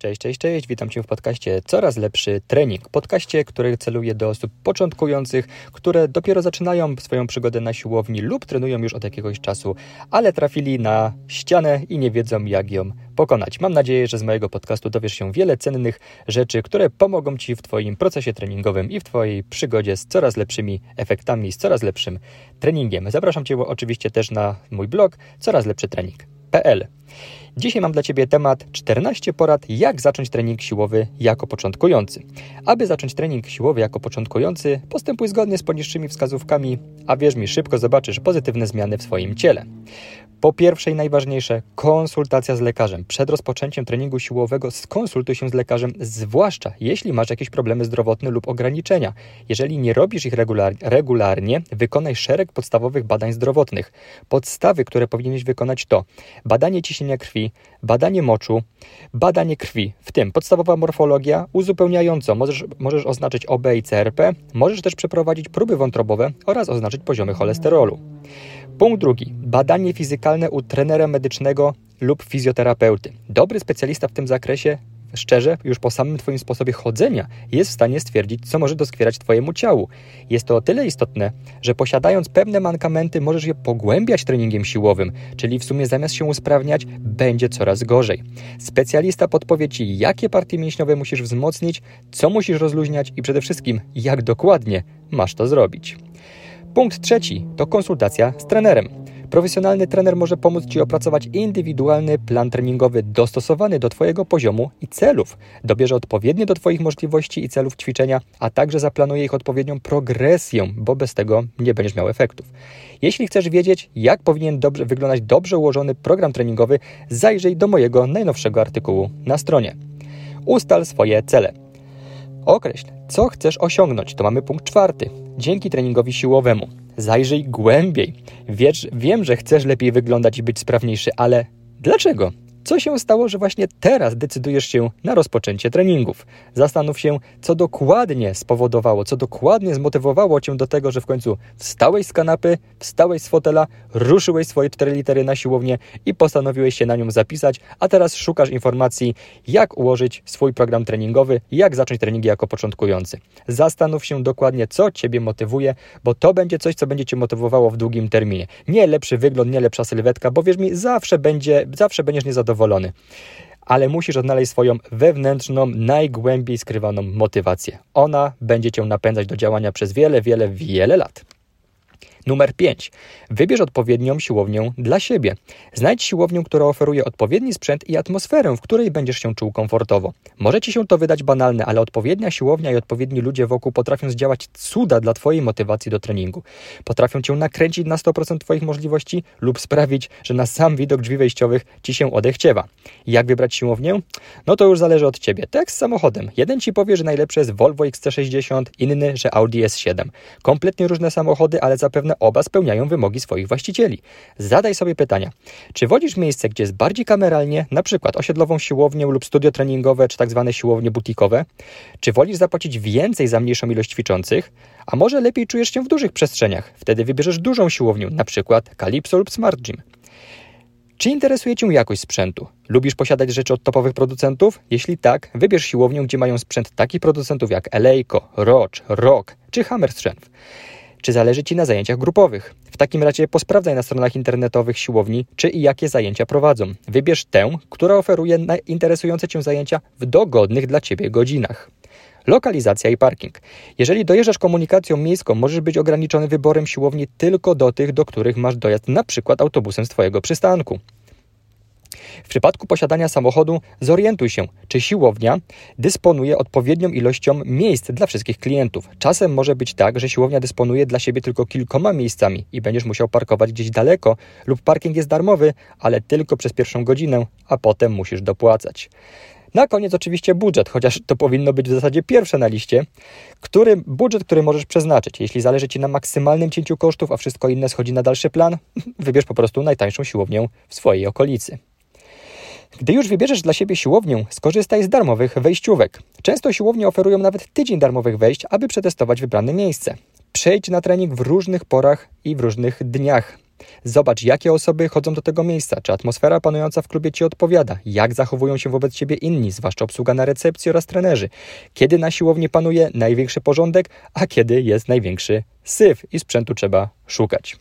Cześć, cześć, cześć. Witam Cię w podcaście Coraz Lepszy Trening. Podcaście, który celuje do osób początkujących, które dopiero zaczynają swoją przygodę na siłowni lub trenują już od jakiegoś czasu, ale trafili na ścianę i nie wiedzą, jak ją pokonać. Mam nadzieję, że z mojego podcastu dowiesz się wiele cennych rzeczy, które pomogą Ci w Twoim procesie treningowym i w Twojej przygodzie z coraz lepszymi efektami, z coraz lepszym treningiem. Zapraszam Cię oczywiście też na mój blog coraz lepszy trening.pl. Dzisiaj mam dla Ciebie temat 14 porad, jak zacząć trening siłowy jako początkujący. Aby zacząć trening siłowy jako początkujący, postępuj zgodnie z poniższymi wskazówkami, a wierz mi, szybko zobaczysz pozytywne zmiany w swoim ciele. Po pierwsze i najważniejsze, konsultacja z lekarzem. Przed rozpoczęciem treningu siłowego skonsultuj się z lekarzem, zwłaszcza jeśli masz jakieś problemy zdrowotne lub ograniczenia. Jeżeli nie robisz ich regular regularnie, wykonaj szereg podstawowych badań zdrowotnych. Podstawy, które powinieneś wykonać to badanie ciśnienia krwi, badanie moczu, badanie krwi, w tym podstawowa morfologia, uzupełniająco możesz, możesz oznaczyć OB i CRP, możesz też przeprowadzić próby wątrobowe oraz oznaczyć poziomy cholesterolu. Punkt drugi. Badanie fizykalne u trenera medycznego lub fizjoterapeuty. Dobry specjalista w tym zakresie szczerze, już po samym Twoim sposobie chodzenia jest w stanie stwierdzić, co może doskwierać Twojemu ciału. Jest to o tyle istotne, że posiadając pewne mankamenty, możesz je pogłębiać treningiem siłowym, czyli w sumie zamiast się usprawniać, będzie coraz gorzej. Specjalista podpowie Ci, jakie partie mięśniowe musisz wzmocnić, co musisz rozluźniać i przede wszystkim, jak dokładnie masz to zrobić. Punkt trzeci to konsultacja z trenerem. Profesjonalny trener może pomóc Ci opracować indywidualny plan treningowy dostosowany do Twojego poziomu i celów. Dobierze odpowiednie do Twoich możliwości i celów ćwiczenia, a także zaplanuje ich odpowiednią progresję, bo bez tego nie będziesz miał efektów. Jeśli chcesz wiedzieć, jak powinien dobrze, wyglądać dobrze ułożony program treningowy, zajrzyj do mojego najnowszego artykułu na stronie. Ustal swoje cele. Określ, co chcesz osiągnąć. To mamy punkt czwarty. Dzięki treningowi siłowemu. Zajrzyj głębiej. Wiesz, wiem, że chcesz lepiej wyglądać i być sprawniejszy, ale dlaczego? Co się stało, że właśnie teraz decydujesz się na rozpoczęcie treningów? Zastanów się, co dokładnie spowodowało, co dokładnie zmotywowało cię do tego, że w końcu wstałeś z kanapy, wstałeś z fotela, ruszyłeś swoje cztery litery na siłownię i postanowiłeś się na nią zapisać, a teraz szukasz informacji, jak ułożyć swój program treningowy, jak zacząć treningi jako początkujący. Zastanów się dokładnie, co ciebie motywuje, bo to będzie coś, co będzie cię motywowało w długim terminie. Nie lepszy wygląd, nie lepsza sylwetka, bo wierz mi, zawsze będzie, zawsze będziesz niezadowolony zadowolony. Ale musisz odnaleźć swoją wewnętrzną, najgłębiej skrywaną motywację. Ona będzie cię napędzać do działania przez wiele, wiele, wiele lat. Numer 5. Wybierz odpowiednią siłownię dla siebie. Znajdź siłownię, która oferuje odpowiedni sprzęt i atmosferę, w której będziesz się czuł komfortowo. Może ci się to wydać banalne, ale odpowiednia siłownia i odpowiedni ludzie wokół potrafią zdziałać cuda dla Twojej motywacji do treningu. Potrafią Cię nakręcić na 100% Twoich możliwości lub sprawić, że na sam widok drzwi wejściowych Ci się odechciewa. Jak wybrać siłownię? No to już zależy od Ciebie. Tak z samochodem. Jeden Ci powie, że najlepsze jest Volvo XC60, inny, że Audi S7. Kompletnie różne samochody, ale zapewne oba spełniają wymogi swoich właścicieli. Zadaj sobie pytania. Czy wolisz miejsce, gdzie jest bardziej kameralnie, na przykład osiedlową siłownię lub studio treningowe, czy tak zwane siłownie butikowe? Czy wolisz zapłacić więcej za mniejszą ilość ćwiczących? A może lepiej czujesz się w dużych przestrzeniach? Wtedy wybierzesz dużą siłownię, na przykład Calypso lub Smart Gym. Czy interesuje Cię jakość sprzętu? Lubisz posiadać rzeczy od topowych producentów? Jeśli tak, wybierz siłownię, gdzie mają sprzęt takich producentów jak Eleiko, Roach, Rock czy Hammerstrength. Czy zależy Ci na zajęciach grupowych? W takim razie posprawdzaj na stronach internetowych siłowni, czy i jakie zajęcia prowadzą. Wybierz tę, która oferuje interesujące Cię zajęcia w dogodnych dla Ciebie godzinach. Lokalizacja i parking. Jeżeli dojeżdżasz komunikacją miejską, możesz być ograniczony wyborem siłowni tylko do tych, do których masz dojazd przykład autobusem z Twojego przystanku. W przypadku posiadania samochodu zorientuj się, czy siłownia dysponuje odpowiednią ilością miejsc dla wszystkich klientów. Czasem może być tak, że siłownia dysponuje dla siebie tylko kilkoma miejscami i będziesz musiał parkować gdzieś daleko, lub parking jest darmowy, ale tylko przez pierwszą godzinę, a potem musisz dopłacać. Na koniec oczywiście budżet, chociaż to powinno być w zasadzie pierwsze na liście. Który budżet, który możesz przeznaczyć? Jeśli zależy Ci na maksymalnym cięciu kosztów, a wszystko inne schodzi na dalszy plan, wybierz po prostu najtańszą siłownię w swojej okolicy. Gdy już wybierzesz dla siebie siłownię, skorzystaj z darmowych wejściówek. Często siłownie oferują nawet tydzień darmowych wejść, aby przetestować wybrane miejsce. Przejdź na trening w różnych porach i w różnych dniach. Zobacz, jakie osoby chodzą do tego miejsca, czy atmosfera panująca w klubie Ci odpowiada, jak zachowują się wobec Ciebie inni, zwłaszcza obsługa na recepcji oraz trenerzy, kiedy na siłowni panuje największy porządek, a kiedy jest największy syf i sprzętu trzeba szukać.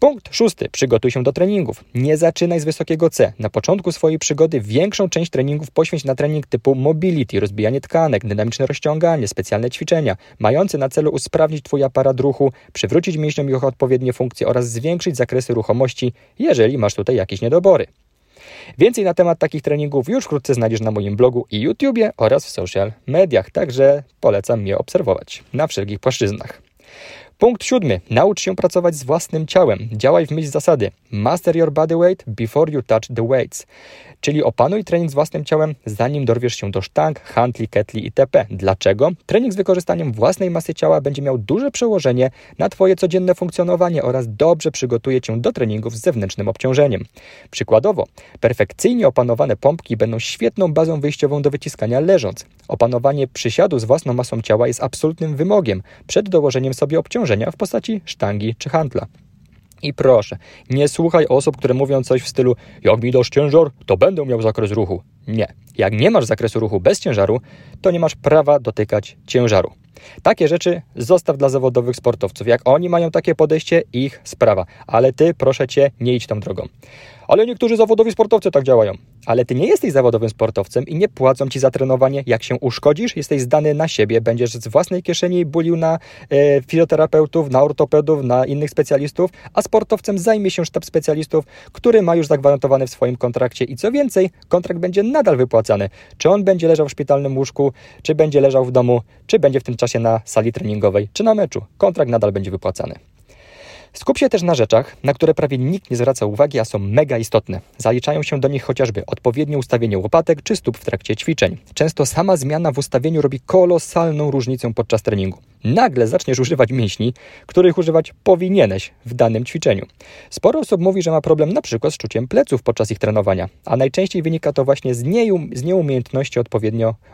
Punkt szósty. Przygotuj się do treningów. Nie zaczynaj z wysokiego C. Na początku swojej przygody większą część treningów poświęć na trening typu mobility, rozbijanie tkanek, dynamiczne rozciąganie, specjalne ćwiczenia, mające na celu usprawnić Twój aparat ruchu, przywrócić mięśniom ich odpowiednie funkcje oraz zwiększyć zakresy ruchomości, jeżeli masz tutaj jakieś niedobory. Więcej na temat takich treningów już wkrótce znajdziesz na moim blogu i YouTubie oraz w social mediach, także polecam mnie obserwować na wszelkich płaszczyznach. Punkt siódmy. Naucz się pracować z własnym ciałem. Działaj w myśl zasady. Master your body weight before you touch the weights. Czyli opanuj trening z własnym ciałem, zanim dorwiesz się do sztang, hantli, ketli itp. Dlaczego? Trening z wykorzystaniem własnej masy ciała będzie miał duże przełożenie na Twoje codzienne funkcjonowanie oraz dobrze przygotuje Cię do treningów z zewnętrznym obciążeniem. Przykładowo, perfekcyjnie opanowane pompki będą świetną bazą wyjściową do wyciskania leżąc. Opanowanie przysiadu z własną masą ciała jest absolutnym wymogiem przed dołożeniem sobie obciążenia w postaci sztangi czy hantla. I proszę, nie słuchaj osób, które mówią coś w stylu jak mi dasz ciężar, to będę miał zakres ruchu. Nie. Jak nie masz zakresu ruchu bez ciężaru, to nie masz prawa dotykać ciężaru. Takie rzeczy zostaw dla zawodowych sportowców. Jak oni mają takie podejście, ich sprawa. Ale ty, proszę cię, nie idź tą drogą. Ale niektórzy zawodowi sportowcy tak działają. Ale ty nie jesteś zawodowym sportowcem i nie płacą ci za trenowanie. Jak się uszkodzisz, jesteś zdany na siebie, będziesz z własnej kieszeni bulił na e, fizjoterapeutów, na ortopedów, na innych specjalistów, a sportowcem zajmie się sztab specjalistów, który ma już zagwarantowany w swoim kontrakcie i co więcej, kontrakt będzie nadal wypłacany. Czy on będzie leżał w szpitalnym łóżku, czy będzie leżał w domu, czy będzie w tym czasie na sali treningowej, czy na meczu. Kontrakt nadal będzie wypłacany. Skup się też na rzeczach, na które prawie nikt nie zwraca uwagi, a są mega istotne. Zaliczają się do nich chociażby odpowiednie ustawienie łopatek czy stóp w trakcie ćwiczeń. Często sama zmiana w ustawieniu robi kolosalną różnicę podczas treningu. Nagle zaczniesz używać mięśni, których używać powinieneś w danym ćwiczeniu. Sporo osób mówi, że ma problem na przykład z czuciem pleców podczas ich trenowania, a najczęściej wynika to właśnie z, nieum z nieumiejętności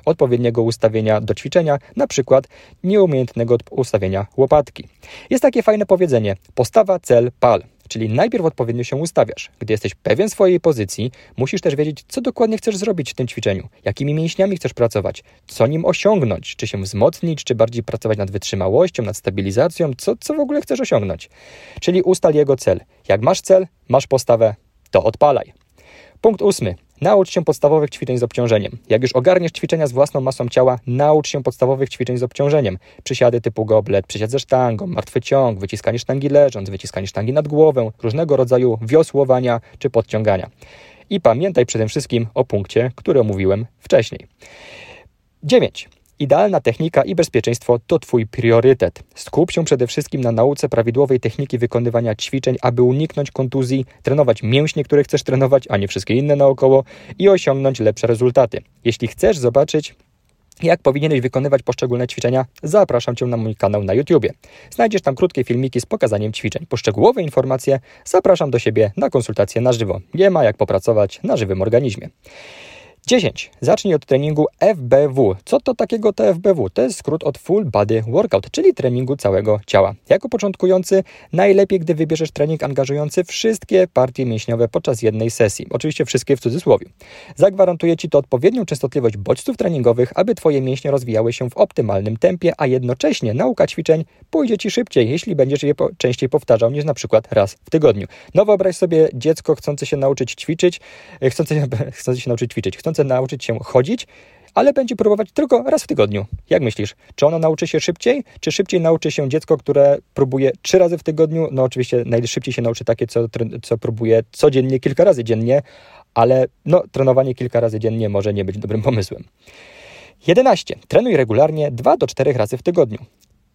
odpowiedniego ustawienia do ćwiczenia, na przykład nieumiejętnego ustawienia łopatki. Jest takie fajne powiedzenie: postawa, cel, pal. Czyli najpierw odpowiednio się ustawiasz. Gdy jesteś pewien swojej pozycji, musisz też wiedzieć, co dokładnie chcesz zrobić w tym ćwiczeniu, jakimi mięśniami chcesz pracować, co nim osiągnąć, czy się wzmocnić, czy bardziej pracować nad wytrzymałością, nad stabilizacją, co, co w ogóle chcesz osiągnąć. Czyli ustal jego cel. Jak masz cel, masz postawę, to odpalaj. Punkt ósmy. Naucz się podstawowych ćwiczeń z obciążeniem. Jak już ogarniesz ćwiczenia z własną masą ciała, naucz się podstawowych ćwiczeń z obciążeniem. Przysiady typu goblet, przysiad ze sztangą, martwy ciąg, wyciskanie sztangi leżąc, wyciskanie sztangi nad głowę, różnego rodzaju wiosłowania czy podciągania. I pamiętaj przede wszystkim o punkcie, który omówiłem wcześniej. 9. Idealna technika i bezpieczeństwo to Twój priorytet. Skup się przede wszystkim na nauce prawidłowej techniki wykonywania ćwiczeń, aby uniknąć kontuzji, trenować mięśnie, które chcesz trenować, a nie wszystkie inne naokoło i osiągnąć lepsze rezultaty. Jeśli chcesz zobaczyć, jak powinieneś wykonywać poszczególne ćwiczenia, zapraszam Cię na mój kanał na YouTubie. Znajdziesz tam krótkie filmiki z pokazaniem ćwiczeń. Poszczegółowe informacje zapraszam do siebie na konsultacje na żywo. Nie ma jak popracować na żywym organizmie. 10. Zacznij od treningu FBW. Co to takiego to FBW? To jest skrót od Full Body Workout, czyli treningu całego ciała. Jako początkujący najlepiej, gdy wybierzesz trening angażujący wszystkie partie mięśniowe podczas jednej sesji. Oczywiście wszystkie w cudzysłowie. Zagwarantuje Ci to odpowiednią częstotliwość bodźców treningowych, aby Twoje mięśnie rozwijały się w optymalnym tempie, a jednocześnie nauka ćwiczeń pójdzie Ci szybciej, jeśli będziesz je po częściej powtarzał niż na przykład raz w tygodniu. No wyobraź sobie dziecko chcące się nauczyć ćwiczyć, e, chcące, chcące się nauczyć ćwiczyć, chcące nauczyć się chodzić, ale będzie próbować tylko raz w tygodniu. Jak myślisz, czy ono nauczy się szybciej, czy szybciej nauczy się dziecko, które próbuje trzy razy w tygodniu? No oczywiście najszybciej się nauczy takie, co, co próbuje codziennie, kilka razy dziennie, ale no, trenowanie kilka razy dziennie może nie być dobrym pomysłem. 11. Trenuj regularnie 2 do 4 razy w tygodniu.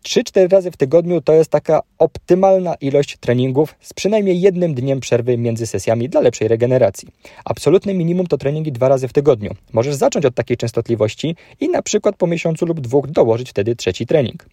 3-4 razy w tygodniu to jest taka optymalna ilość treningów z przynajmniej jednym dniem przerwy między sesjami dla lepszej regeneracji. Absolutne minimum to treningi dwa razy w tygodniu. Możesz zacząć od takiej częstotliwości i na przykład po miesiącu lub dwóch dołożyć wtedy trzeci trening.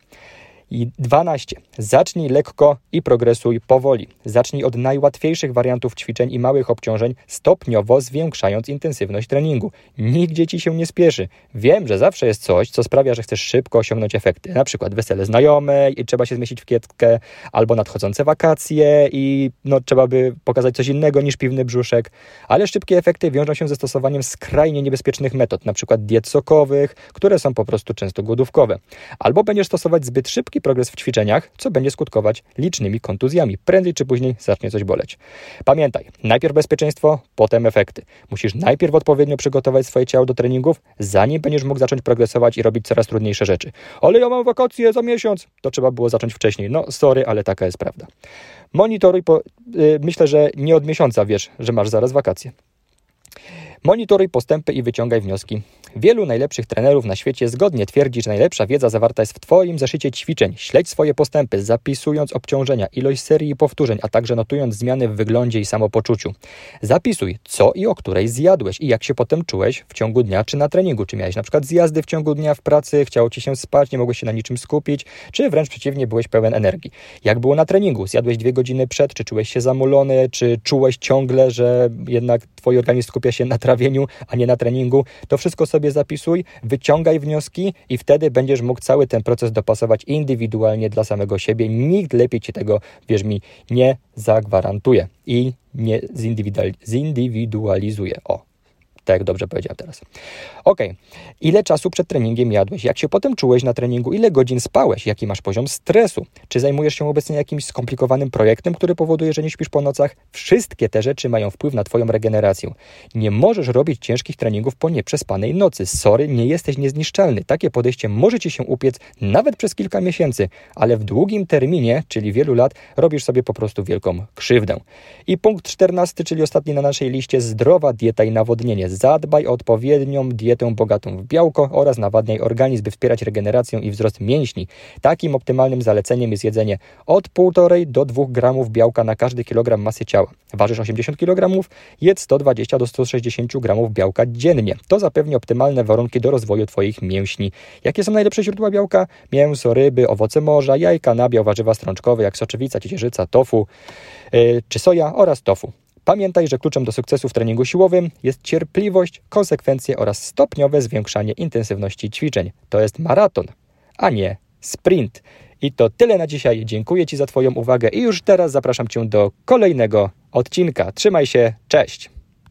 I 12. Zacznij lekko i progresuj powoli. Zacznij od najłatwiejszych wariantów ćwiczeń i małych obciążeń, stopniowo zwiększając intensywność treningu. Nigdzie ci się nie spieszy. Wiem, że zawsze jest coś, co sprawia, że chcesz szybko osiągnąć efekty. Na przykład wesele znajomej i trzeba się zmieścić w kietkę, albo nadchodzące wakacje i no, trzeba by pokazać coś innego niż piwny brzuszek. Ale szybkie efekty wiążą się ze stosowaniem skrajnie niebezpiecznych metod, na przykład diet sokowych, które są po prostu często głodówkowe. Albo będziesz stosować zbyt szybki progres w ćwiczeniach, co będzie skutkować licznymi kontuzjami. Prędzej czy później zacznie coś boleć. Pamiętaj, najpierw bezpieczeństwo, potem efekty. Musisz najpierw odpowiednio przygotować swoje ciało do treningów, zanim będziesz mógł zacząć progresować i robić coraz trudniejsze rzeczy. Ale ja mam wakacje za miesiąc. To trzeba było zacząć wcześniej. No, sorry, ale taka jest prawda. Monitoruj, po, yy, myślę, że nie od miesiąca wiesz, że masz zaraz wakacje. Monitoruj postępy i wyciągaj wnioski. Wielu najlepszych trenerów na świecie zgodnie twierdzi, że najlepsza wiedza zawarta jest w Twoim zeszycie ćwiczeń. Śledź swoje postępy, zapisując obciążenia, ilość serii i powtórzeń, a także notując zmiany w wyglądzie i samopoczuciu. Zapisuj, co i o której zjadłeś i jak się potem czułeś w ciągu dnia czy na treningu. Czy miałeś na przykład zjazdy w ciągu dnia w pracy, chciało Ci się spać, nie mogłeś się na niczym skupić, czy wręcz przeciwnie, byłeś pełen energii. Jak było na treningu? Zjadłeś dwie godziny przed, czy czułeś się zamulony, czy czułeś ciągle, że jednak Twój organizm skupia się na trawieniu, a nie na treningu? To wszystko sobie sobie zapisuj, wyciągaj wnioski i wtedy będziesz mógł cały ten proces dopasować indywidualnie dla samego siebie. Nikt lepiej ci tego, wierz mi, nie zagwarantuje i nie zindywidualizuje. O, tak dobrze powiedziałem teraz. Ok, ile czasu przed treningiem jadłeś? Jak się potem czułeś na treningu? Ile godzin spałeś? Jaki masz poziom stresu? Czy zajmujesz się obecnie jakimś skomplikowanym projektem, który powoduje, że nie śpisz po nocach? Wszystkie te rzeczy mają wpływ na Twoją regenerację. Nie możesz robić ciężkich treningów po nieprzespanej nocy. Sorry, nie jesteś niezniszczalny. Takie podejście może Ci się upiec nawet przez kilka miesięcy, ale w długim terminie, czyli wielu lat, robisz sobie po prostu wielką krzywdę. I punkt czternasty, czyli ostatni na naszej liście, zdrowa dieta i nawodnienie Zadbaj o odpowiednią dietę bogatą w białko oraz nawadniaj organizm, by wspierać regenerację i wzrost mięśni. Takim optymalnym zaleceniem jest jedzenie od 1,5 do 2 gramów białka na każdy kilogram masy ciała. Ważysz 80 kg, jedz 120 do 160 gramów białka dziennie. To zapewni optymalne warunki do rozwoju Twoich mięśni. Jakie są najlepsze źródła białka? Mięso, ryby, owoce morza, jajka, nabiał, warzywa strączkowe jak soczewica, ciecierzyca, tofu yy, czy soja oraz tofu. Pamiętaj, że kluczem do sukcesu w treningu siłowym jest cierpliwość, konsekwencje oraz stopniowe zwiększanie intensywności ćwiczeń. To jest maraton, a nie sprint. I to tyle na dzisiaj. Dziękuję Ci za Twoją uwagę i już teraz zapraszam Cię do kolejnego odcinka. Trzymaj się, cześć!